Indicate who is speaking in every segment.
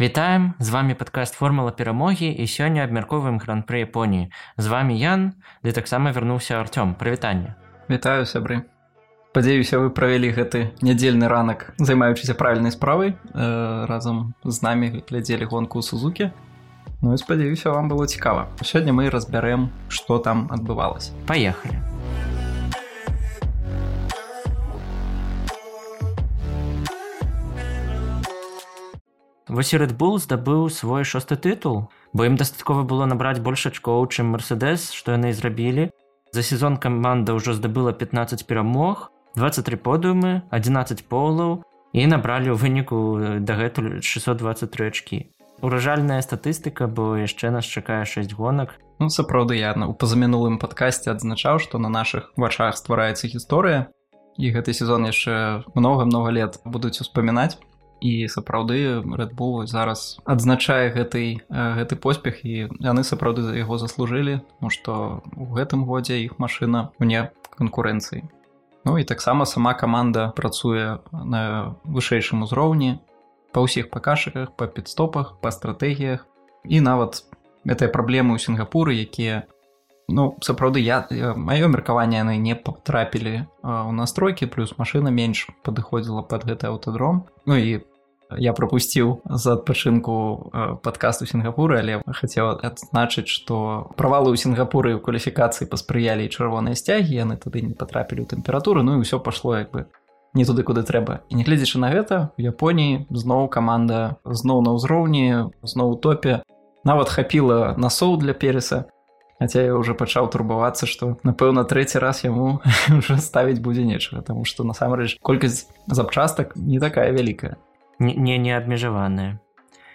Speaker 1: Вітаем! З вами падкаст формула перамогі і сёння абмярковаем гран-пры Японіі з вами Ян ды таксама вярнуўся Артём. Прывітанне!
Speaker 2: Вітаю сябры! Падзеюся вы правялі гэты нядзельны ранак займаючыся правільнай справай э, разам з намі глядзелі гонку сузукі. Ну і спадзяюся вам было цікава. Сёння мы разбярэм што там адбывалось
Speaker 1: паехалі Вось Red Bull здабыў свой шосты тытул, бо ім дастаткова было набраць больш ачкоў, чым Мерседес, што яны і зрабілі. За сезон каманда ўжо здабыла 15 перамог, 23 подыумы, 11 полаў і набралі ў выніку дагэтуль 623 ачкі. Уражальная статыстыка, бо яшчэ нас чакае 6 гонак.
Speaker 2: Ну, сапраўды я у пазамінулым падкасці адзначаў, што на нашых вачах ствараецца гісторыя. І гэты сезон яшчэ много-много лет будуць успамінаць і сапраўды рэдбул зараз адзначае гэты гэты поспех і яны сапраўды за яго заслужылі Ну што у гэтым годзе іх машына мне канкурэнцыі. Ну і таксама сама каманда працуе на вышэйшым узроўні па ўсіх паказчыках па підстопах па стратэгіях. І нават гэтыя праблемы ў сінгапуры якія Ну сапраўды я маё меркаванне яны не патрапілі ў настройкі плюс машына менш падыходзіла под гэты аўтадром. Ну і я пропусціў за адпачынку падкасту сінгапуры але хацеў адзначыць што правалы ў сінгапуры ў кваліфікацыі паспрыялі чырвоныя сцягі яны тады не патрапілі ў тэмпературу ну і ўсё пашло як бы не туды куды трэба. І нягледзячы на гэта у Японіі зноў каманда зноў на ўзроўні зноў топе. Нават хапіла насоў для переса Хаця я уже пачаў турбавацца што напэўна трэці раз яму уже ставіць будзе нечага таму што насамрэч колькасць запчастак не такая вялікая
Speaker 1: не не абмежаваныя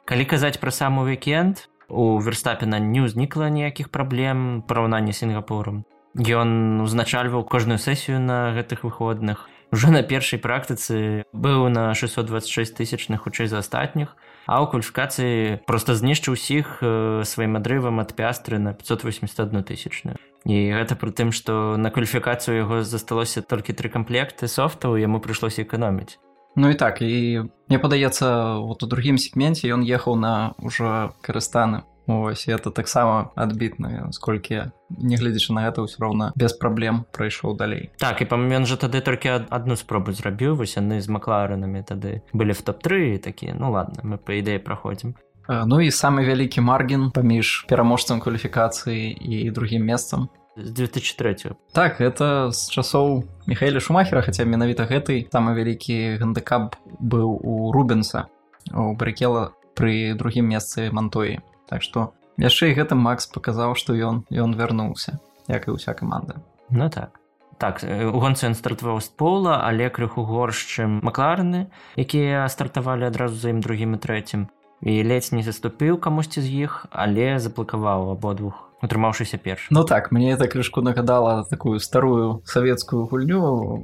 Speaker 1: калі казаць пра саму вікенд у верстапена не ўзнікла ніякіх праблем параўнання сінгапурам ён узначальваў кожную сесію на гэтых выходных. Уже на першай практыцы быў на 626 тысячных хутчэй за астатніх а ў кваліфікацыі просто знішчыў усіх сваім адрывам ад пястры на 581 тысячную. І гэта пры тым што на кваліфікацыю яго засталося толькі тры камплекты софтаў яму прыйшлося эканоміць
Speaker 2: Ну і так і мне падаецца вот у другім сегменце ён ехаў на ўжо карыстаны Ось это таксама адбітна сколькі нягледзячы на гэта ўсё роўна без праблем прайшоў далей
Speaker 1: так і памён жа тады толькі адну спробу зрабіў вось яны з макларанамі тады былі в топ-3 такі ну ладно мы па ідэі праходзім
Speaker 2: Ну і самы вялікі маргін паміж пераможцам кваліфікацыі і другім месцам
Speaker 1: з 2003
Speaker 2: так это з часоў михаэля шумахера хаця менавіта гэты самы вялікі гандыкап быў у рубенса у брыкела пры другім месцы мантоі. Так што яшчэ і гэты макс паказаў што ён ён вярнуўся як і ўся каманда.
Speaker 1: Ну так. Так у гонцы ён стартаваў з пола але крыху горш чым макларны якія стартавалі адразу за ім другім і трэцім і ледзь не заступіў камусьці з іх але заблакаваў абодвух утрымаўшыся перш
Speaker 2: Ну так мне это крышку нагадала такую старую савецкую гульню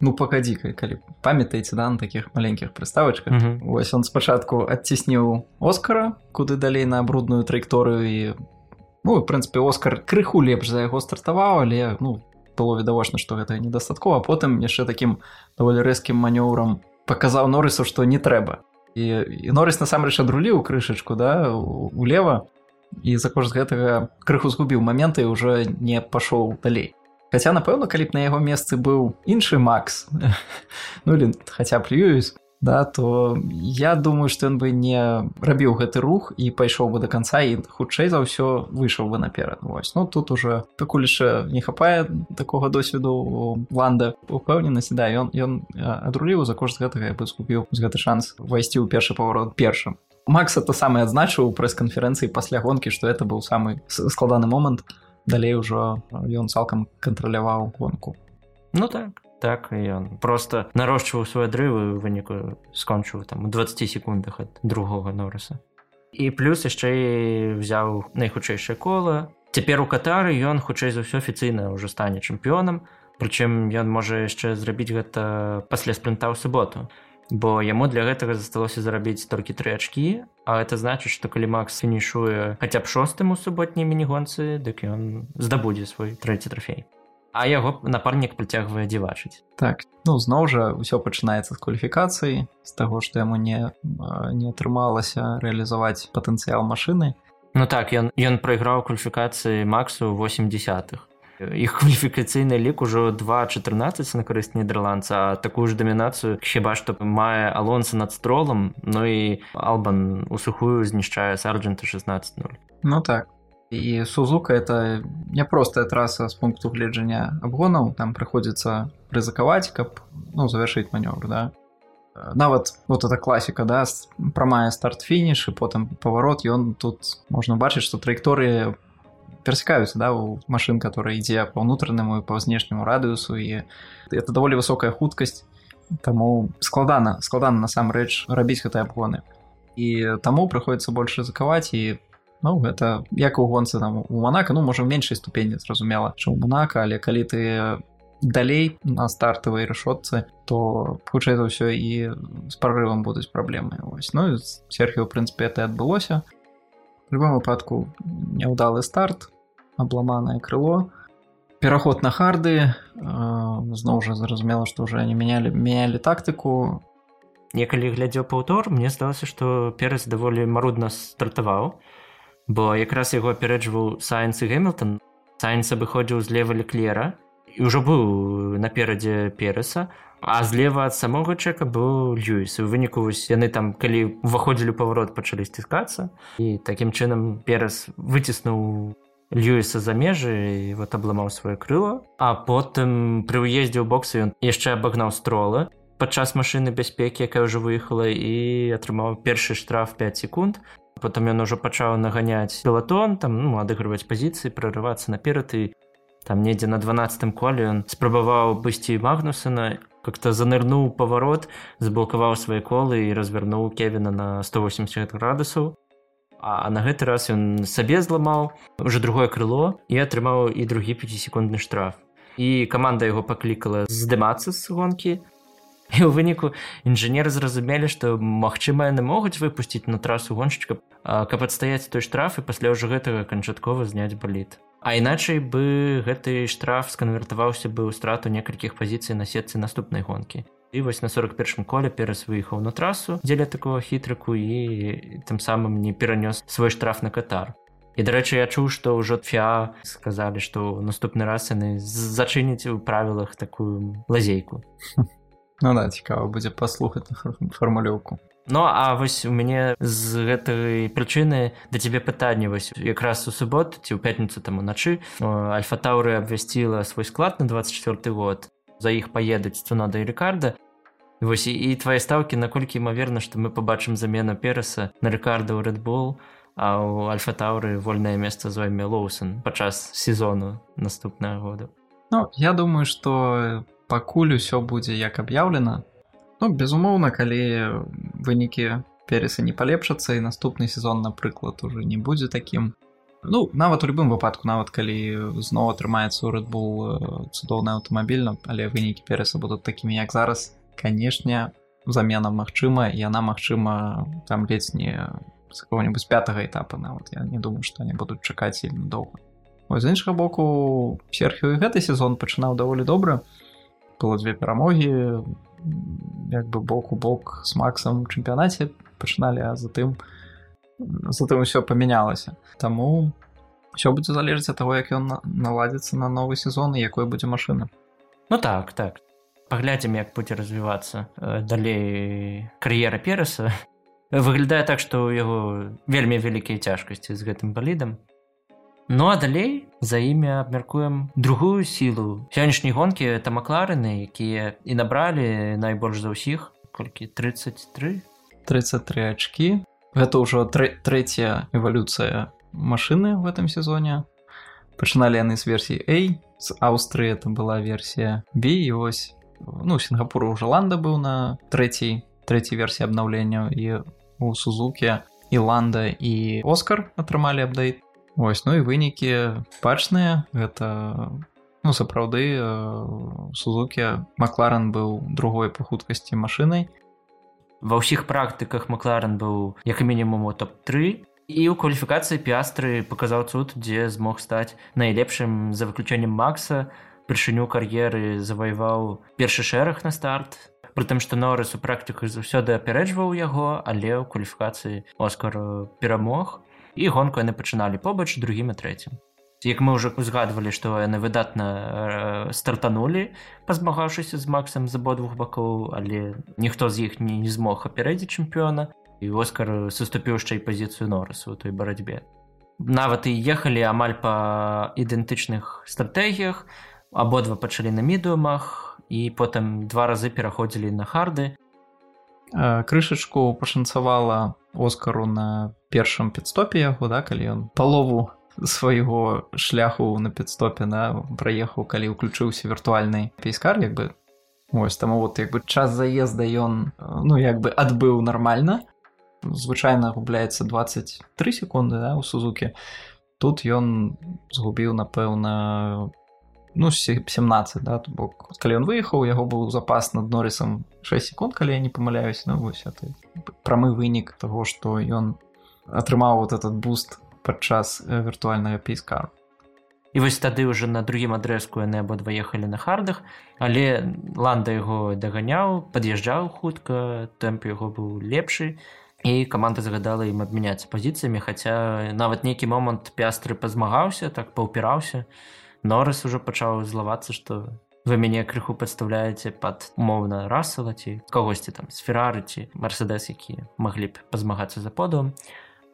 Speaker 2: ну погоди калі памятаеце да на таких маленькіх прыставачках mm -hmm. ось он спачатку адцісніў оскара куды далей на брудную траекторыю і ну в прынцыпе оскар крыху лепш за яго стартаваў але ну было відавочна што гэта недастаткова. Потым яшчэ таким даволі рэзкім манёўрам паказаў норысу што не трэба і, і норыс насамрэч адруліў крышачку да улева і за кошт гэтага крыху згубіў моменты уже не пашоў далей. Хаця напэўна калі б на яго месцы быў іншы Макс ну или хаця б льююсь да то я думаю што ён бы не рабіў гэты рух і пайшоў бы до конца і хутчэй за ўсё выйшаў бы наперад. Вось ну тут уже пакуль яшчэ не хапае такога досведу ланда упэўненасці да ён ён адруліў за кошт гэтага я бы скупіў гэты шанс увайсці ў першы паварот першым. Макс это самы адзначыў прэс-канферэнцыі пасля гонкі што это быў самы складаны момант. Далей ужо ён цалкам кантраляваў гонку.
Speaker 1: Ну так так ён просто нарошчваў свой адрывы выніку скончыў там у 20 секундах ад другога норыса і плюс яшчэ взяў найхутчэйшае кола цяпер у катары ён хутчэй за ўсё афіцыйна ўжо стане чэмпіёнам прычым ён можа яшчэ зрабіць гэта пасля спрынта ў суботу бо яму для гэтага засталося зарабіць толькі тры ачкі А это значыць што калі Макс фінішуе хаця б шостым у суботняй мінігонцы дык ён здабудзе свой трэці трафей а яго напарнік прыцягвае дзівачыць.
Speaker 2: Так ну зноў жа ўсё пачынаецца з кваліфікацыі з таго што яму не не атрымалася рэалізаваць патэнцыял машыны.
Speaker 1: Ну так ён ён прайграў кваліфікацыі максу 80х іх кваліфікацыйны лік ужо 214 на карысць нідерландца такую ж дамінацыю хіба што мае алонса над стролам ну і албан у сухую знішчае сарджанта 16 0
Speaker 2: ну так і сузука это няпростая траса з пункту гледжання абгонаў там прыходзіцца рызыкаваць каб ну завяршыць манёвр да. Нават вот это класіка да прамая старт-фініш і потым паварот ён тут можна бачыць што траекторыі перасекаюцца да у машин которая ідзе па ўнутранаму па знешняму радыусу і это даволі высокая хуткасць таму складана складана насамрэч рабіць гэтыя абгоны і таму прыходіцца больш рызыкаваць і Ну гэта як у гонцы там у манака ну можа меншай ступені зразумела що у манака але калі ты далей на стартавай рашотцы то хутчэй за ўсё і з прорывам будуць праблемы. Ось ну серхі у прынцыпе это адбылося. Любом выпадку няўдалы старт абламанае крыло пераход на харды зноў жа зразумела што ўжо не мянялі мянялі тактыку.
Speaker 1: Некалі глядзеў паўтор мне здалася што пераз даволі марудна стартаваў бо якраз яго апярэджваў сайенс і гэмилтон сайенс абыходзіў злева леклера і ўжо быў наперадзе пераса а злева ад самога чэка быў льюіс. У выніку вось яны там калі уваходзілі паварот пачалі сціскацца. І такім чынам перас выціснуў льюіса за межы вот абламаў сваё крыло. А потым пры ўездзе ў боксы ён яшчэ абагнаў стролы падчас машыны бяспекі якая ўжо выехала і атрымаў першы штраф 5 секунд потом ён ужо пачаў наганяць пелатон там ну, адыгрываць пазіцыі прорывацца наперад і там недзе на 12 коле ён спрабаваў бысці магнусена как-то занырнуў паварот заблокаваў свае колы і развярнуў кевіна на 180 градусаў а на гэты раз ён сабе зламаў уже другое крыло і атрымаў і другі 5секундны штраф. І каманда яго паклікала здымацца з гонкі і ў выніку інжынеры зразумелі што магчыма яны могуць выпусціць на трасу гоншчыка каб адстаяць той штраф і пасля ўжо гэтага канчаткова зняць баліт. А іначай бы гэты штраф сканвертаваўся бы ў страту некалькіх пазіцый на сетцы наступнай гонкі. І вось на 41 коле перас выехаў на трасу дзеля такого хітрыку і тым самым не перанёс свой штраф на катар. І дарэчы я чуў што ўжо фіа сказалі што наступны раз яны зачыніць у правілах такую лазейку
Speaker 2: Ну да цікава будзе паслухаць фармулёўку
Speaker 1: Ну а вось у мяне з гэтай прычыны да цябе пытанне вось якраз у субботу ці ў пятніцу там уначы альфа-таўры абвясціла свой склад на 24 год. За іх паедуць цунада і рекарда вось і, і твае стаўкі наколькі імаверна што мы пабачым замену пераса на рекарда ў рэдбол а ў альфа-таўры вольнае месца зойме лоусон падчас сезону наступнага года.
Speaker 2: Ну я думаю што пакуль усё будзе як аб'яўлена ну безумоўна калі вынікі пересы не палепшацца і наступны сезон напрыклад уже не будзе таким ну нават у любым выпадку нават калі зноў атрымаецца у рэдбул цудоўны аўтамабільна але вынікі переса будуць такімі як зараз канешне замена магчыма яна магчыма там ледзь не з какого-нибудь пятага этапа нават. Я не думаю што они будуць чакаць сильно доўга. З іншага боку серхію гэты сезон пачынаў даволі добра было две перамогі як бы бок у бок с максом чэмпіянаце пачыналі а затым затым усё памянялася таму все будзе залежаць ад таго як ён наладзіцца на новы сезон якой будзе машына
Speaker 1: ну так так. Паглядзім як будзе развівацца э, далей кар'ера пераса выглядае так што ў яго вельмі вялікія цяжкасці з гэтым балідам Ну а далей за імі абмяркуем другую сілу. Сённяшняй гонкі это макларыны якія і набралі найбольш за ўсіх. Колькі? 33
Speaker 2: 33 ачкі. Гэта ўжо трэцяя эвалюцыя машыны в этом сезоне. Пачыналі яны з версіі A. З Аўстрыі это была версія B і ось ну сінгапуру ў Жаланда быў на трэцяй трэцяй версіі абнаўлення і у сузуке Іланда і Оскар атрымалі апдейт Вось ну і вынікі бачныя гэта ну сапраўды э, сузукі макларен быў другой па хуткасці машынай
Speaker 1: ва ўсіх практыках макларен быў як мінімум у топ-3 і ў кваліфікацыі піастры паказаў цуд дзе змог стаць найлепшым за выключэннем макса. Упершыню кар'еры заваяваў першы шэраг на старт. Прытым што норыс у практыку заўсёды апярэджваў яго але ў кваліфікацыі оскар перамог і гонку яны пачыналі побач другім і трэцім. Як мы ўжо узгадвалі што яны выдатна э, стартанулі пазмагаўшыся з максам з абодвух бакоў але ніхто з іх не, не змог апярэдзіць чэмпіёна і оскар саступіў яшчэ і пазіцыю норысу у той барацьбе. Нават і ехалі амаль па ідэнтычных стратэгіях. Абодва пачалі на медыумах і потым два разы пераходзілі на харды.
Speaker 2: Крышачку пашанцавала оскару на першым підстопе яго да калі ён палову свайго шляху на підстопе на праехаў калі ўключыўся віртуальны пейскар як бы ось таму вот як бы час заезда ён ну як бы адбыў нармальна. Звычайна губляецца 23 секунды да, у сузукі. Тут ён згубіў напэўна ну 17 да бок. Калі ён выехаў яго быў запас над норысам 6 секунд калі я не памыляюсь ну вось прамы вынік того што ён атрымаў вот этот буст падчас э, віртуальнага пейскару
Speaker 1: і вось тады ўжо на другім адрэзку яны абодва ехалі на хардах але ланда яго даганяў пад'язджаў хутка тэмп яго быў лепшы і каманда загадала ім абмяняцца пазіцыямі хаця нават нейкі момант пястры пазмагаўся так паўпіраўся норыс ужо пачаў злавацца што вы мяне крыху падстаўляеце пад умоўна расала ці кагосьці там з феррары ці мерседес які маглі б пазмагацца за подум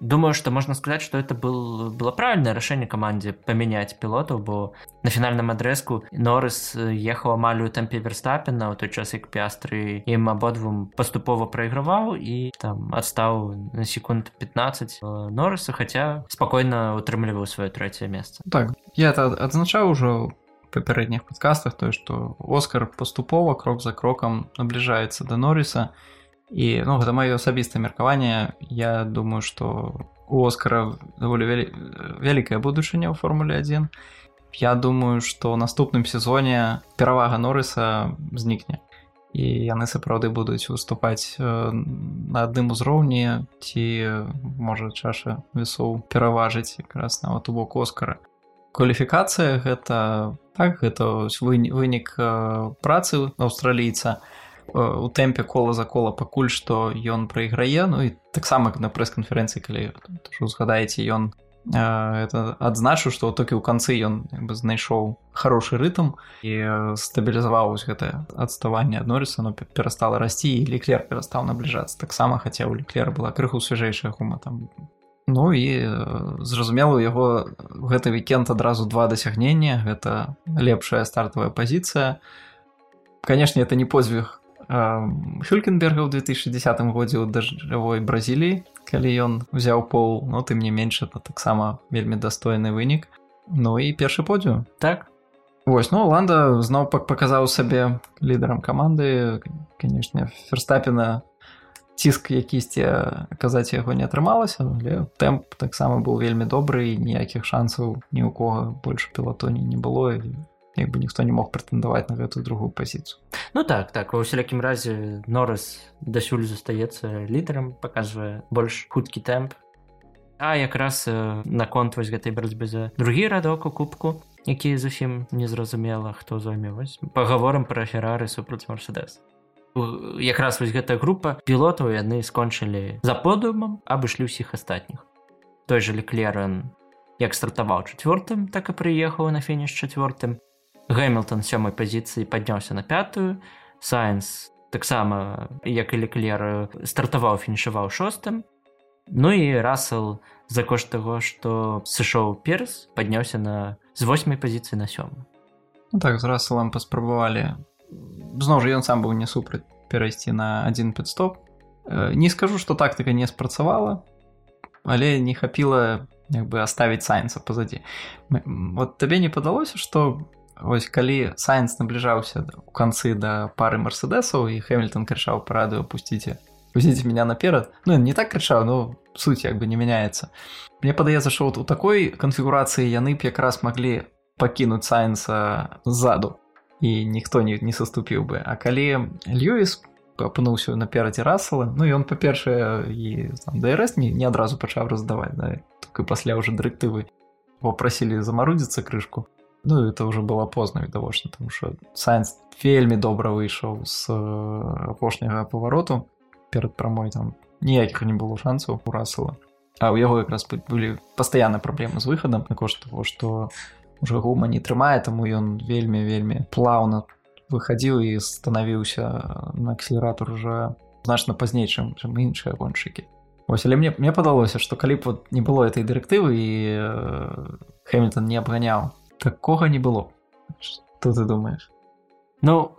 Speaker 1: Думаю, что можно сказать, что это был, было правильное решение команде поменять пилотов, бо на финальном адреску Норрис ехал амаль у темпе Верстапена, у той час, як Пиастры им ободвум поступово проигрывал и там отстал на секунд 15 Норриса, хотя спокойно утрымливал свое третье место.
Speaker 2: Так, я это отзначал уже в попередних подкастах, то, что Оскар поступово, крок за кроком наближается до Норриса, і ну гэта маё асабістае меркаванне я думаю что у оскара даволі вялі... вялікая будучыня ў формуле 1 я думаю что ў наступным сезоне перавага норыса знікне і яны сапраўды будуць выступаць э, на адным узроўні ці можа чаша весоў пераважыць якраз нават у бок оскара. Кваліфікацыя гэта так гэта вынік э, працы аўстралійца а у тэмпе кола за кола пакуль што ён прайграе. Ну і таксама на прэс-канферэнцыі калі узгадаеце ён это адзначыў што толькі ў канцы ён бы знайшоў хорошы рытм і стабілізаваў гэтае адставанне ад норыса но перастала расці і леклер перастаў набліжацца. Таксама хаця ў леклера была крыху свяжэйшая гума там. Ну і зразумела у яго гэты вікенд адразу два дасягнення. Гэта лепшая стартавая пазіцыя. Канешне это не подзвіг Хюлькенберга ў 2010 годзе ў дажджавой бразіліі калі ён узяў пол но ты мне менш это таксама вельмі дастойны вынік Ну і першы подзю
Speaker 1: так.
Speaker 2: Вось ну ланда зноў пак паказаў сабе лідарам каманды канешне ферстапена ціск якісьці аказаць яго не атрымалася але тэмп таксама быў вельмі добры ніякіх шансаў ні ў кого больш пілатоні не было і як бы ніхто не мог прэтэндаваць на гэтую другую пазіцыю
Speaker 1: Ну так так. Ва ўсялякім разе норыс дасюль застаецца лідарам паказвае больш хуткі тэмп. А якраз наконт вось гэтай барацьбы за другі радок у кубку які зусім незразумела хто зойме вось пагаворам пра феррары супраць марседес якраз вось гэтая група пілотаў яны скончылі за подумам абышлі ўсіх астатніх. Той же леклеран як стартаваў чавёртым так і прыехаў на фініш чавёртым Гэмилтон сёмай пазіцыі падняўся на пятую. Сайенс таксама як і леклер стартаваў фінішаваў шостым. Ну і расел за кошт таго што сышоў перс падняўся на з восьмай пазіцыі на сёму
Speaker 2: ну, так з расселам паспрабавалі. Зноў жа ён сам быў не супраць перайсці на один підстоп э, не скажу што тактыка не спрацавала але не хапіла як бы оставить сайенса позади вот табе не падалося что Вось калі сайенс набліжаўся у канцы да пары мерседесаў і хэмільтон крычаў параду опусціце пусціце меня наперад Ну не так крычаў но суть як бы не мяняецца. Мне падаецца що вот у такой канфігурацыі яны б якраз маглі пакінуць сайенса ззаду і ніхто не, не саступіў бы. А калі Льюіс апынуўся наперадзе расала Ну ён па-першае і ДРС не, не адразу пачаў раздаваць да? пасля ўжо дырэктывы попросілі замарудзіцца крышку ну это уже было позна відавочна тому что сайенс вельмі добра выйшаў з апошняга павароту перад прамой там ніякіх не было шансаў у расала а ў яго якраз былі пастаянна праблемы з выхадам на кошт того что уже гума не трымае таму ён вельмі вельмі плаўна выхадзіў і станавіўся на акселератор уже значна пазней чым чым іншыя гоншчыкі Вось але мне мне падалося што калі б вот не было этой дырэктывы і хэмільтон не абганяў такога не было. Что ты думаешь?
Speaker 1: Ну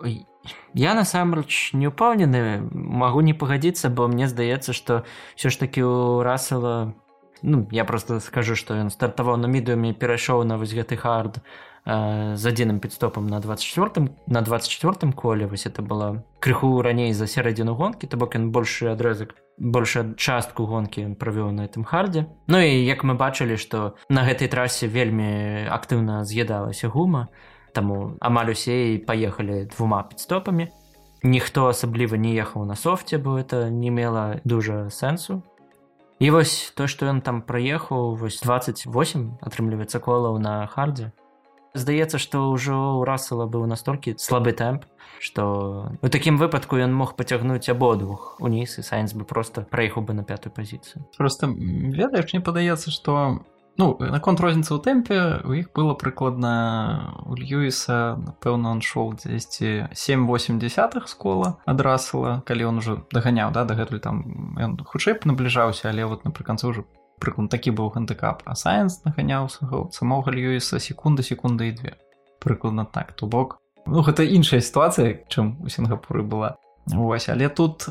Speaker 1: я насамрэч не ўпэўнены магу не пагадзіцца бо мне здаецца што ўсё ж такі у расела ну я просто скажу што ён стартаваў на мідыуме перайшоў на вось гэты хард э, з адзіным підстопам на 24 на 24 коле. Вось это было крыху раней за сярэдзіну гонкі то бок ён большы адрезак большая частку гонкі ён правёў на этом хардзе Ну і як мы бачылі што на гэтай трасе вельмі актыўна з'ядалася гума таму амаль усе і паехалі двума підстопамі ніхто асабліва не ехаў на софце бо это не мела дужа сэнсу. І вось то што ён там праехаў вось 28 атрымліваецца колаў на хардзе здаецца што ўжо ў расала быў настолькі слабы тэмп что у такім выпадку ён мог пацягнуць абодвух уніз і сайнс бы просто праехаў бы на пятую пазіцыю.
Speaker 2: Просто ведаеш мне падаецца что ну наконт розніцы ў тэмпе у іх было прыкладна у льюіса напэўна он шоў 10 7-8 десятых скола ад расала калі он уже даганяў да дагэтуль там ён хутчэй б набліжаўся але вот напрыканцы ўжо прыклад такі быў гандыкап а сайенс наганяўся самога льюіса секунды секунды і две. Прыкладна так то бок. Ну гэта іншая сітуацыя чым у сінгапуры была. Вось але тут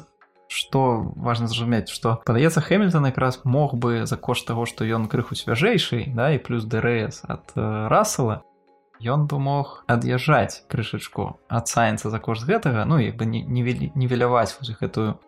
Speaker 2: что важно зразумець что падаецца хэмільтон якраз мог бы за кошт таго што ён крыху свяжэйшый да і плюс дрс ад э, расала ён бы мог ад'язджаць крышачку ад сайенса за кошт гэтага ну як бы не нівеляваць гэтую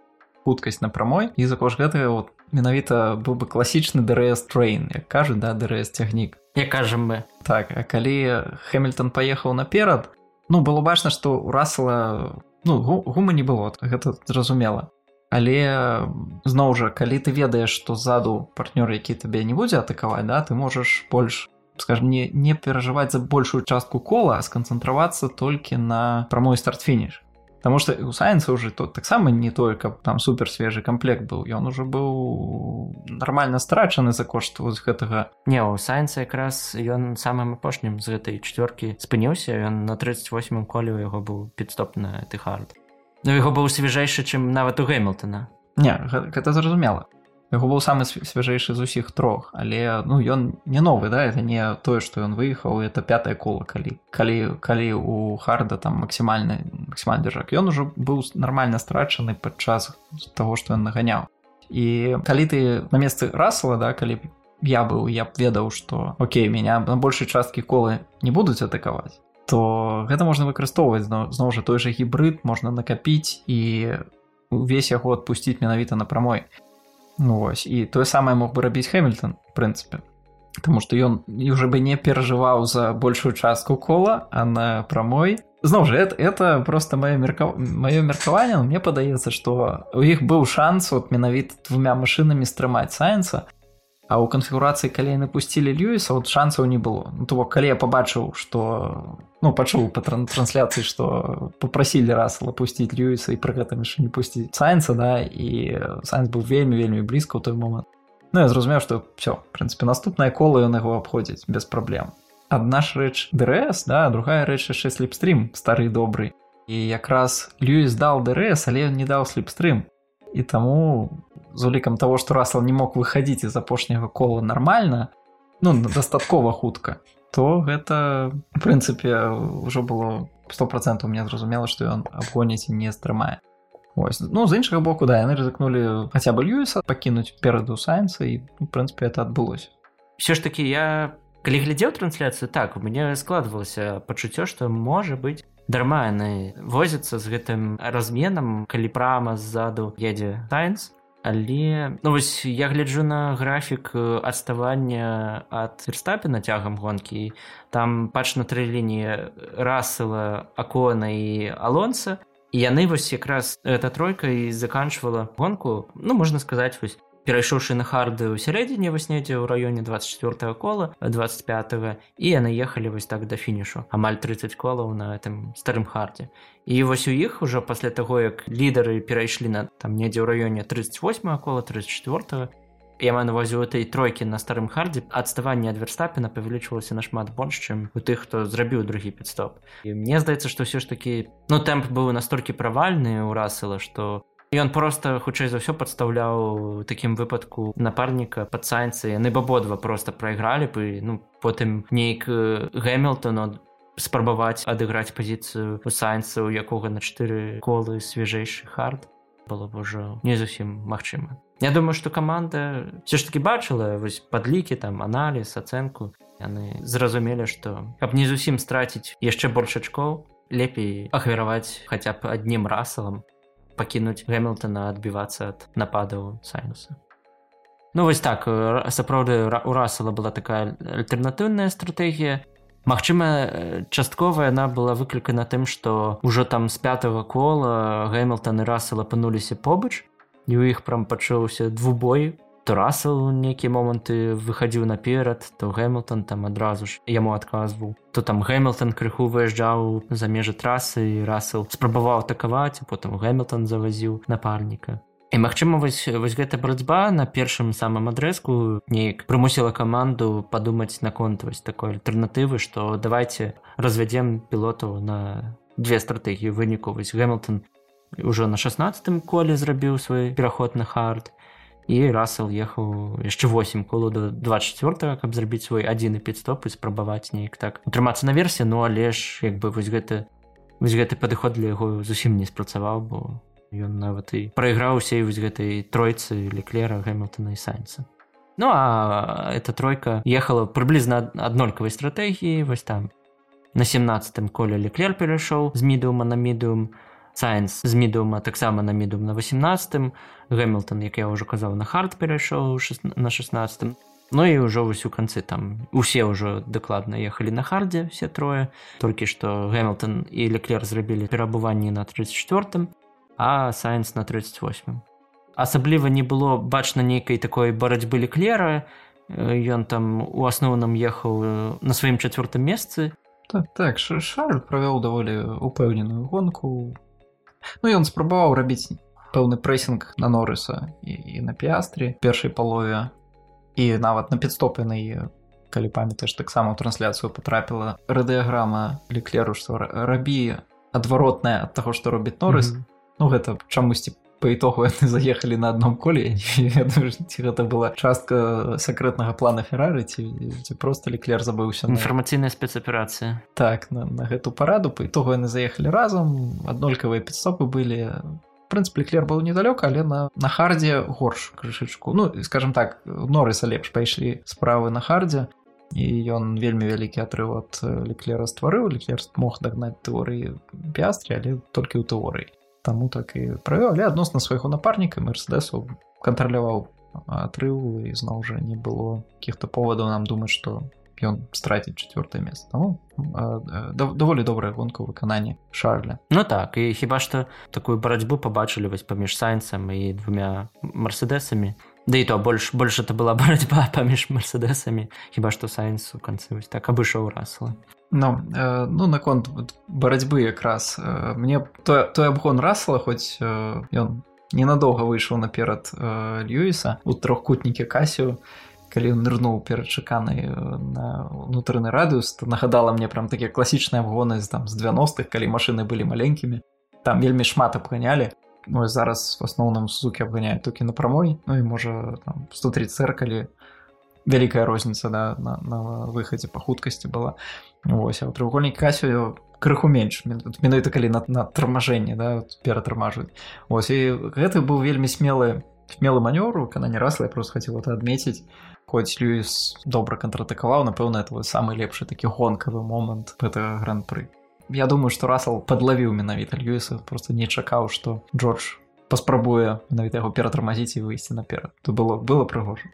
Speaker 2: хуткасць на прамой. І за кошт гэтага менавіта быў бы класічны дрс трейн як кажуць да дрс цягнік.
Speaker 1: Як кажам мы.
Speaker 2: Так а калі хэмільтон паехаў наперад ну было бачна што у расала ну гума не было гэта зразумела. Але зноў жа калі ты ведаеш што ззаду партнёр які табе не будзе атакаваць да ты можаш больш скажем не не перажываць за большую частку кола сканцэнтравацца толькі на прамой старт-фініш Таму што у сайенса ўжо тут таксама не каб там супер свежы камплект быў. Ён ужо быў нармальна страчаны за кошт вось гэтага.
Speaker 1: Не у сайенса якраз ён самым апошнім з гэтай чвёркі спыніўся, ён на 38 коле у яго быў підстоп на тыхард. Ну яго быў свежэйшы, чым нават у Гэмилтона.
Speaker 2: Не, гэта зразумела яго быў самы свяжэйшы з усіх трох але ну ён не новы да это не тое што ён выехаў это пятое кола калі калі калі у харда там максімальны максімальны дзяржак ён ужо быў нармальна страчаны падчас того што ён наганяў і калі ты на месцы расла да калі я быў я б ведаў што Окей меня на большай часткі колы не будуць атакаваць то гэта можна выкарыстоўваць зноў жа той жа гібрид можна накапіць і увесь яго адпусціць менавіта на прамой Ну вось і тое самае мог бы рабіць Хэмільтон прынцыпе Таму што ён уже бы не перажываў за большую частку кола а на прамой зноў жа это, это просто маё мерка маё меркаванне мне падаецца што у іх быў шанс от менавіта двумя машынамі стрымаць сайенса А ў канфігурацыі калі яны пусцілі Льюіса вот шансаў не было. Ну, то бок калі я пабачыў што ну пачуў па трансляцыі што попрасілі расла пусціць Льюіса і пры гэтым яшчэ не пусціць сайенса да і сайенс быў вельмі вельмі блізка ў той момант Ну я зразумеў што все прынцыпе наступная кола ён яго абходзіць без праблем адна ж рэч ДРС да другая рэч яшчэ сліпстрим стары добрый. І якраз Льюіс дал ДРС але ён не даў сліпстрим і таму з улікам того што расал не мог выхадзіць з апошняга кола нармальна ну дастаткова хутка то гэта в прынцыпе ўжо было сто процентаў мне зразумела што ён абгоніць не стрымае Ось. ну з іншага боку да яны рызыкнулі хаця бы льюіса пакінуць пераду сайенса і в прынцыпе это адбылося
Speaker 1: все ж таки я калі глядзеў трансляцыю так у мяне складвалася пачуццё што можа быць дарма яны возяцца з гэтым разменам калі прама ззаду едзе сайенс але ну вось я гляджу на графік адставання ад верстапена цягам гонкі там пач на тры лініі расела акона і алонса. І яны вось якраз эта тройка і заканчвала гонку. Ну можна сказаць вось перайшоўшы на харды ў сярэдзіне недзе ў раёне 24 кола 25 і яны ехалі вось так да фінішу амаль 30 колаў на этом старым хардзе і вось у іх ужо пасля таго як лідары перайшлі на там недзе ў раёне 38 кола 34 я маю навазе этой тройкі на старым хардзе адставанне ад верстапена павялічвалася нашмат больш чым у тых хто зрабіў другі підстоп. І мне здаецца што ўсё ж такі ну тэмп быў настолькі правальны ў расела што Ён просто хутчэй за ўсё падстаўляў такім выпадку напарніка пад сайнцы. Яны б абодва просто прайгралі бы ну потым нейк гэмилтону спрабаваць адыграць пазіцыю у сайнца у якога на чатыры колы свежэйшы хард. Было б ужо не зусім магчыма. Я думаю што каманда все ж таки бачыла вось падлікі там аналіз ацэнку. Яны зразумелі што каб не зусім страціць яшчэ больш ачкоў лепей ахвяраваць хаця б аднім расалам пакінуць гэмилтона адбівацца ад нападаў сайнуса. Ну вось так. Сапраўды у расала была такая альтэрнатыўная стратэгія Магчыма частковая яна была выклікана тым што ўжо там з пятого кола гэмилтон і расал апынуліся побач і у іх прям пачаўся двубой то расел нейкія моманты выхадзіў наперад то гэмилтон там адразу ж яму адказваў то там гэмилтон крыху выязджаў за межы трасы і расел спрабаваў атакаваць потым гэмилтон завазіў напарніка і магчыма вось вось гэта барацьба на першым самым адрэзку неяк прымусіла каманду падумаць наконт вось такой альтэрнатывы што давайте развядзем пілотаў на две стратэгіі выніку. Вось гэмилтон ўжо на 16 коле зрабіў свой пераход на хард і расел ехаў яшчэ 8 колу до 24 каб зрабіць свой адзіны підстоп і спрабаваць неяк так утрымацца наверсе ну але ж як бы вось гэта вось гэты падыход для яго зусім не спрацаваў бо ён нават і прайграўся і вось гэтай тройцы леклера гэмилтона і сайнца ну а эта тройка ехала прыблізна аднолькавай стратэгіі вось там на 17 коле леклер перайшоў з мідума на мідум сайнс з мідума таксама на мідум на 18 гэмилтон як я ўжо казаў на хард перайшоў на 16 Ну і ўжо вось у канцы там усе ўжо дакладна ехалі на хардзе все трое толькі што гэмилтон і леклер зрабілі перабыванні на 34 а сайнс на 38 асабліва не было бачна нейкай такой барацьбы леклера. Ён там у асноўным ехаў на сваім чацвёртым месцы.
Speaker 2: Так так шарль правёў даволі упэўненую гонку Ну ён спрабаваў рабіць пэўны прэсінг на норыса і, і на піастры першай палове і нават на е калі памятаеш таксама трансляцыю потрапіла радыяграма леклеру што рабі адваротная ад таго што робіць норыс mm -hmm. Ну гэта чамусьці по итогу яны заехалі на адном коле ці гэта была частка сакрэтнага плана феррары ці, ці просто леклер забыўся
Speaker 1: інфармацыйная спецаперацыя
Speaker 2: так на, на гэту параду. По итогу яны заехалі разам аднолькавыя підстопы былі прынцып леклер был недалёка але на на хардзе горш крышачку ну скажем так норыса лепш пайшлі справы на хардзе і ён вельмі вялікі атрыў ад леклера стварыў леклер мог дагнаць тэорыі пястрі але толькі ў тэорыі таму так і правёў але адносна свайго напарніка мерседесу кантраляваў атрыў і зноў жа не было каких-то поводаў нам думаць што ён страціць чавёртае месца ну, даволі добрая гонка выкананне шарля.
Speaker 1: Ну так і хіба што такую барацьбу пабачылі вось паміж сайнцам і двумя мерседесамі Да і то больш больш это была барацьба паміж мерседесамі хіба што сайнс у канцы вось так абышоў расла
Speaker 2: Ну, э, ну наконт барацьбы якраз э, мне той, той абгон расла хоць э, ён ненадоўга выйшаў наперад э, льюіса у трохкутнікі касію калі ён нырнуў перадчаканы на унутраны радыус нагадала мне прям такія класічныя абгоны з там з 90-х калі машыны былі маленькімі там вельмі шмат абганялі ну, зараз в асноўным сукі абганяюць толькі на прамой Ну і можа 130 цэркалі вялікая розніца да, на, на выхадзе па хуткасці была. Вось, а треугольнік касію крыху менш менавіта калі на, на тармажэнне да, ператармажваць Вось і гэты быў вельмі смелы смелы манёр кана не раз я просто хацела это адмеціць хоць Льюіс добра контратакаваў напэўна это самы лепшы такі гонкавы момант гэтага гран-пры Я думаю што расал падлавіў менавіта Льюіса просто не чакаў што Джордж паспрабуе менавіта яго ператармазіць і выйсці наперад то было было прыгожа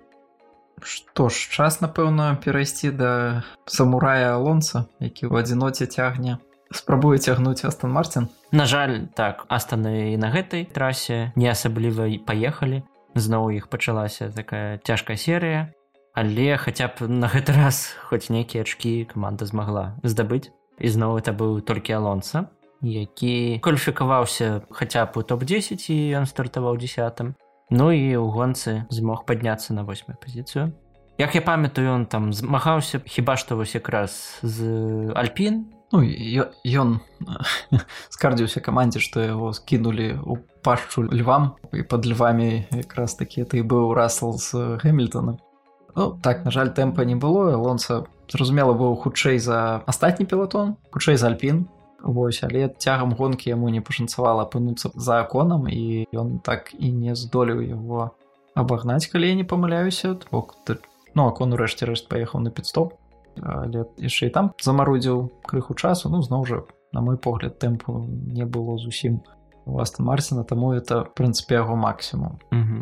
Speaker 2: Што ж час напэўна перайсці да самурая алонца які ў адзіноце цягне. Спрабуе цягнуць астан марцін
Speaker 1: На жаль так астаны і на гэтай трасе не асабліва і паехалі. Зноў іх пачалася такая цяжкая серыя. Але хаця б на гэты раз хоць нейкія ачкі каманда змагла здабыць. Ізноў это быў толькі алонца які кваліфікаваўся хаця б у топ-10 і ён стартаваў десятым Ну і ў гонцы змог падняцца на восьмую пазіцыю. Як я памятаю ён там змагаўся хіба што вось якраз з альпін.
Speaker 2: Ну ён скардзіўся камандзе што яго скінулі ў пашчу львам і пад львамі якраз такі ты быў расл з гэмільтона Ну, так на жаль тэмпа не было лонца зразумела быў хутчэй за астатні пілатон хутчэй за альпін Вось але цягам гонкі яму не пашанцавала апынуцца за аконам і ён так і не здолеў яго абагнаць калі я не памыляюся бок ну акон урэшце рэшт паехаў на підстоп але яшчэ і там замарудзіў крыху часу ну зноў жа на мой погляд тэмпу не было зусім у вас марсена таму это прынцыпе яго максімум.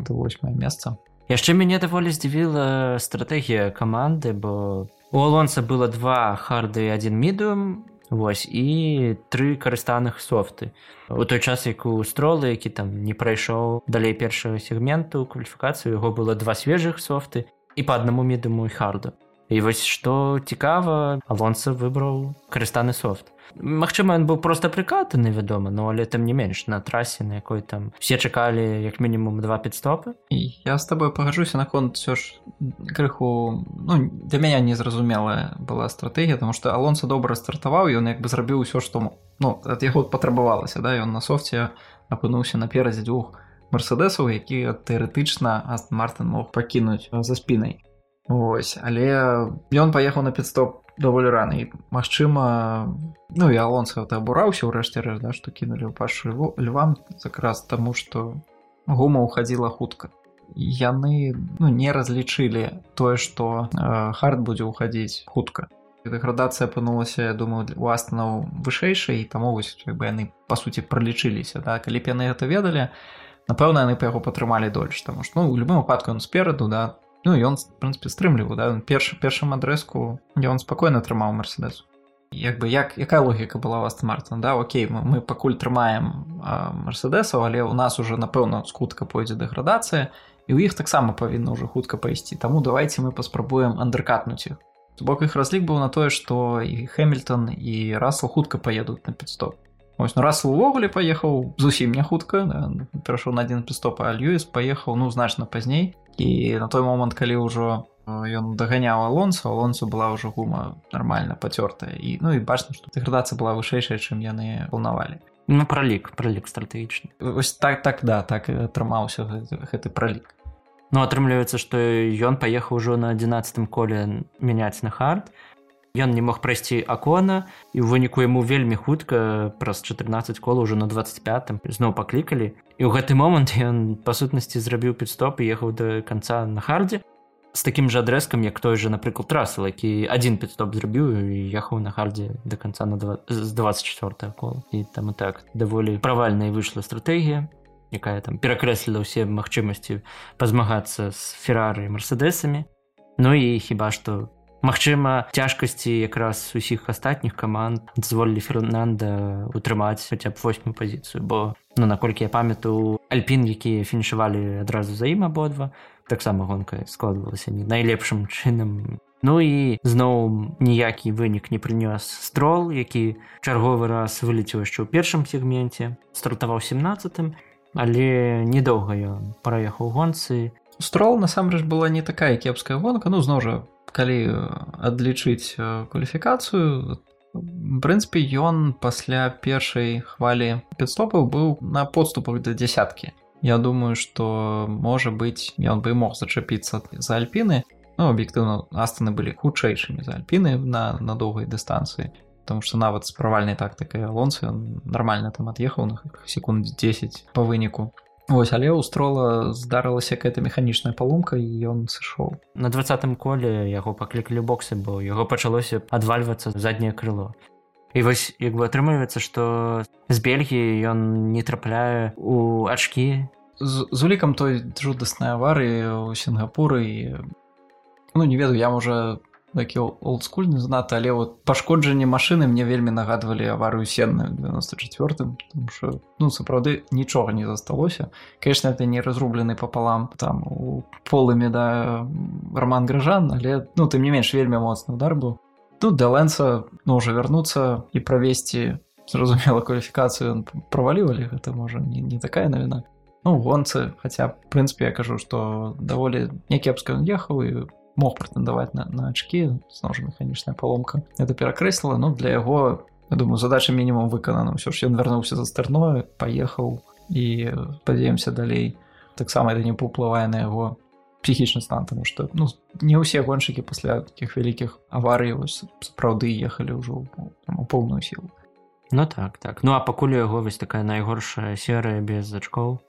Speaker 2: Восьмае месца.
Speaker 1: Яшчэ мяне даволі здзівіла стратэгія каманды бо у алонса было два харды один мідум Вось і тры карыстаных софты. У той час як у стролы які там не прайшоў далей першага сегменту кваліфікацыю яго было два свежых софты і па аднаму мідуму і харду і вось што цікава алонса выбраў карыстаны софт. Магчыма ён быў просто прыкатаны вядома но але там не менш на трасе на якой там все чакалі як мінімум два підстопы
Speaker 2: і я з тобой пагаджуся наконт все ж крыху ну для мяне незразумелая была стратегія тому что алонса добра стартаваў ён як бы зрабіў усё што ну ад яго патрабавалася да ён на софце апынуўся наперадзе двух мерседесаў які тэарэтычна мартын мог пакінуць за спінай Вось але ён паехаў на підстоп даволі рана і Мачыма ну і алонска абураўся ўрэшце рэш да што кінулі ў пашу львам якраз таму што гума ўхадзіла хутка. Яны ну, не разлічылі тое што э, хард будзе ўхадзіць хутка. Градацыя апынулася я думаю у астанаў вышэйшай і таму вось як бы яны па суці пралічыліся да. Калі б яны гэта ведалі напэўна яны па яго падтрымалі дольш таму што ну у любым выпадку ён спераду да Ну ён прынпе стрымліваў да першы першым адрэзку ён спакойна трымаў мерседес. Як бы як якая логіка была вас мартын да Окей мы, мы пакуль трымаем мерседесаў але у нас уже напэўна скутка пойдзе дэградацыя і ў іх таксама павінна ўжо хутка пайсці таму давайте мы паспрабуем андеркатнуць іх бок іх разлік быў на тое што і хэмільтон і расл хутка паедуць на підстоп. Ось ну раз увогуле паехаў зусім не хутка да, перайшоў на адзін пістопа Льюіс паехаў ну значна пазней і на той момант калі ўжо ён даганяў алонсу алонсу была ўжо гума нармальна пацёртая. І ну і бачна што дэградацыя была вышэйшая чым яны планавалі
Speaker 1: ну пралік пралік стратэгічны.
Speaker 2: Ось так так да так атрымаўся гэты, гэты пралік.
Speaker 1: Ну атрымліваецца што ён паехаў ужо на 11 коле мяняць на хард Ён не мог прайсці акона і ў выніку яму вельмі хутка праз 14 кола ўжо на 25 зноў паклікалі і ў гэты момант ён па сутнасці зрабіў підстоп і ехаў да канца на хардзе з такім жа адрэзкам як той же напрыклад трасл які адзін підстоп зрабіў і ехаў на хардзе до конца на 2 з 24 кола. І там і так даволі правальная выйшла стратэгія якая там перакрэсліла ўсе магчымасці пазмагацца з феррары мерседесамі. Ну і хіба што Магчыма, цяжкасці якраз усіх астатніх каманд дазволілі Фернанда утрымаць хаця б восьмую пазіцыю, бо ну, наколькі я памятаю альпін, якія фінішавалі адразу за ім абодва, таксама гонка складвалася не найлепшым чынам. Ну і зноў ніякі вынік не прынёс строл, які чарговы раз вылецеў яшчэ ў першым сегменце, стартаваў 17, але недоўга ён праехаў гонцы.
Speaker 2: Строл насамрэч была не такая кепская гонка, ну зноў жа калі адлічыць кваліфікацыю прынцыпе ён пасля першай хвалі підстопаў быў на подступах да дзясяткі. Я думаю што можа быць ён бы мог зачапіцца за альпіны. Ну, аб'ектыўна астаны былі хутчэйшымі за альпіны на на доўгай дыстанцыі Таму што нават з правальнай тактыкай алонцы нармальна там ад'ехаў на секунд 10 па выніку Вось але ў строла здарылася какая-то механічная паломка і ён сышоў
Speaker 1: на двадцатым коле яго паклікалі боксы бо яго пачалося адвальвацца задняе крыло. І вось як бы атрымліваецца што з бельгіі ён не трапляе у ачкі.
Speaker 2: З, з улікам той жудаснай аварыі у сінгапуры і ну не ведаю я можа такі олдскульны знаты але вот пашкоджанне машины мне вельмі нагадвалі аварыю сенную 94 что ну сапраўды нічога не засталося. Конечно это не разрублены пополам там у полымі да роман гражан але ну ты мне менш вельмі моцны удар быў. Тут да лэнса ну уже вярнуцца і правесці зразумела кваліфікацыю правалівалі гэта можа не, не такая навіна ну гонцы хотя прынпе я кажу что даволі някепска ехаў і мог прэтэндаваць на, на ачкі зноў жа механічная паломка. Это перакрэсліла ну для яго я думаю задача мінімум выканана. Ўсё ж ён вярнуўся за старное паехаў і падзеемся далей. Таксама это не паўплывае на яго псіхічны стан тому что ну не ўсе гоншчыкі пасля таких вялікіх аварый вось сапраўды ехалі ўжо у поўную сілу.
Speaker 1: Ну так так. Ну а пакуль яго вось такая найгоршая серыя без зачкоў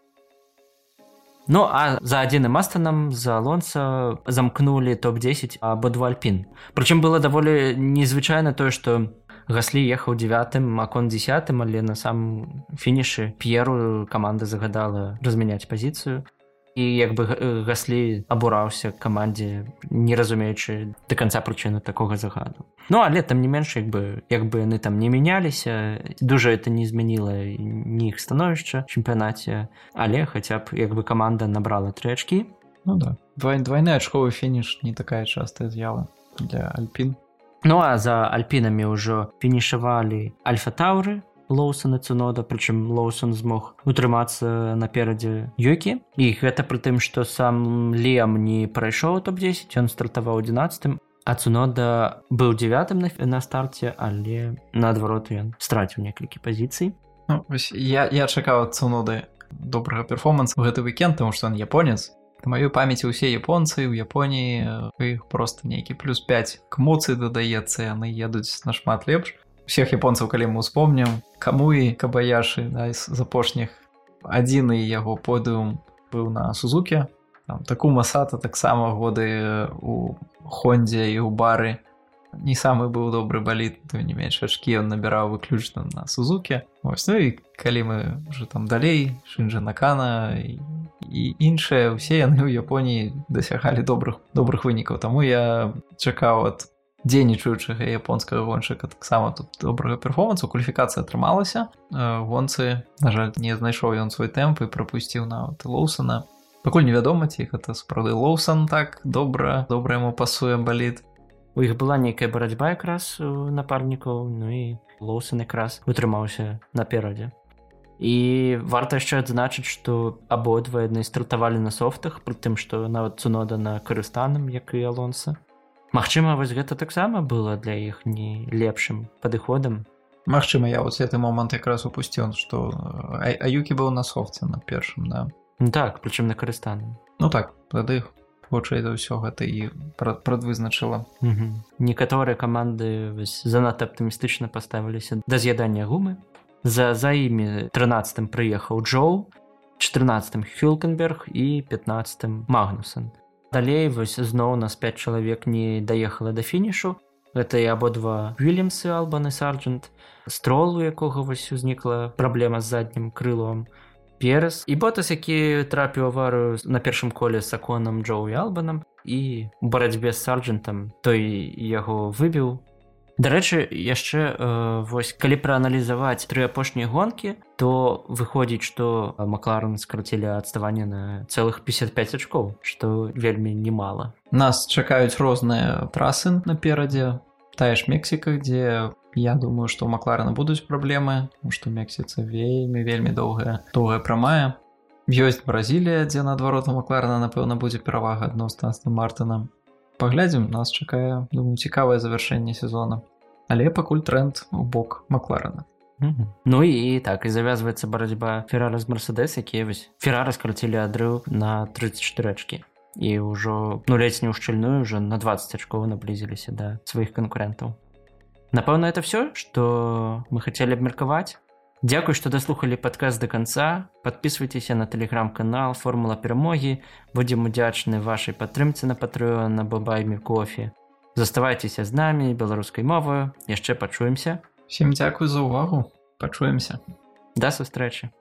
Speaker 1: Ну а за адзіным астанам за лонца замкнулі топ-10 абодва альпін. Прычым было даволі незвычайна тое, што гаслі ехаў девятым акон десятым, але на сам фінішы п'еру каманда загадала размяняць пазіцыю і як бы гаслі абураўся камандзе не разумеючы до конца прычыны такога загаду. Ну але там не менш як бы як бы яны там не мяняліся дужа это не змяніла ні іх становішча чэмпіянаце але хаця б як бы каманда набрала тры ачкі.
Speaker 2: Ну да. Двой двойны ачковы фініш не такая частая з'ява для альпін.
Speaker 1: Ну а за альпінамі ўжо фінішавалі альфа-таўры лоусона цунода прычым лоусон змог утрымацца наперадзе юкі і гэта пры тым што сам лем не прайшоў топ-10 ён стартаваў 11 а цунода быў девятым на, на старце але наадварот ён страціў некалькі пазіцый
Speaker 2: ну, я, я чакаў цуноды добрага перформанс гэты выкенд тому што он японец. Маю памяці усе японцы ў японіі іх просто нейкі плюс 5 к моцы дадаецца яны едуць нашмат лепш всех японцаў калі мы успомнім каму і кабаяшы да, з апошніх адзіны яго подыум быў на сузуке таку масата таксама годы у хондзе і ў бары. Не самы быў добры баліт то не менш ачкі ён набіраў выключна на сузуке ось ну і калі мы уже там далей шынжа накана і, і іншыя усе яны ў японіі дасягалі добрых добрых вынікаў. Таму я чакаў от дзейнічаючага японскага гоншчыка таксама тут добрага перформансу кваліфікацыя атрымалася. Гонцы на жаль не знайшоў ён свой тэмп і прапусціў нават лоусона пакуль невядома ці гэта сапраўды лоусан так добра добра яму пасуем баліт
Speaker 1: у іх была нейкая барацьба якраз напарнікаў ну і лоусан якраз утрымаўся наперадзе. І варта яшчэ адзначыць што абодва яны стартавалі на софтах пры тым што нават цунода на карыстанам як і алонса Магчыма вось гэта таксама было для іх не лепшым падыходам.
Speaker 2: Магчыма я вот гэты момант якраз упусціў што аюкі быў на софце на першым да.
Speaker 1: Ну, так прычым на карыстану
Speaker 2: Ну так тады хутчэй за ўсё гэта і прадвызначыла
Speaker 1: некаторыя каманды занадта аптымістычна паставіліся да з'ядання гумы. За за імі 13 прыехаў Джоу 14 хюлкенберг і 15 магнусон далей вось зноў нас 5 чалавек не даехала да фінішу. Гэта і абодва вільямсы албаны сарджант. Строл у якога вось узнікла праблема з заднім крылом перас і ботас які трапіў аварыю на першым коле з аконам джоу албанам і барацьбе з сарджантам той яго выбіў Дарэчы яшчэ э, вось калі прааналізаваць тры апошнія гонкі то выходзіць што макларан скарацілі адставанне на цэлых 55 ачкоў што вельмі немало
Speaker 2: нас чакаюць розныя трасы наперадзе. Тая ж мексіка дзе я думаю што макларана будуць праблемы што мексіца вельмі вельмі доўгая доўгая прамая. Ёсць бразілія дзе наадварот макларана напэўна будзе перавага адносна з мартынам паглядзім нас чакае думаю цікавае завяршэнне сезона. Але пакуль тренд у бок макларана
Speaker 1: Ну і так і завязваецца барацьба феррара з мерседес якія вось феррара скарацілі адрыў на 34 ачкі і ўжо ну ледзь не ўшчыльную уже на 20 ачков наблізіліся да сваіх канкурентаў напэўна это все что мы хацелі абмеркаваць Дякую, што даслухалі падказ да канца. Падпісвайцеся на тэлеграм-канал формула перамогі. Будзем удзячны вашай падтрымцы на патрыё на бабайме кофе. Заставайцеся з намі беларускай моваю, яшчэ пачуемся.
Speaker 2: Всем дзякуй за ўвагу, пачуемся.
Speaker 1: Да сустрэчы.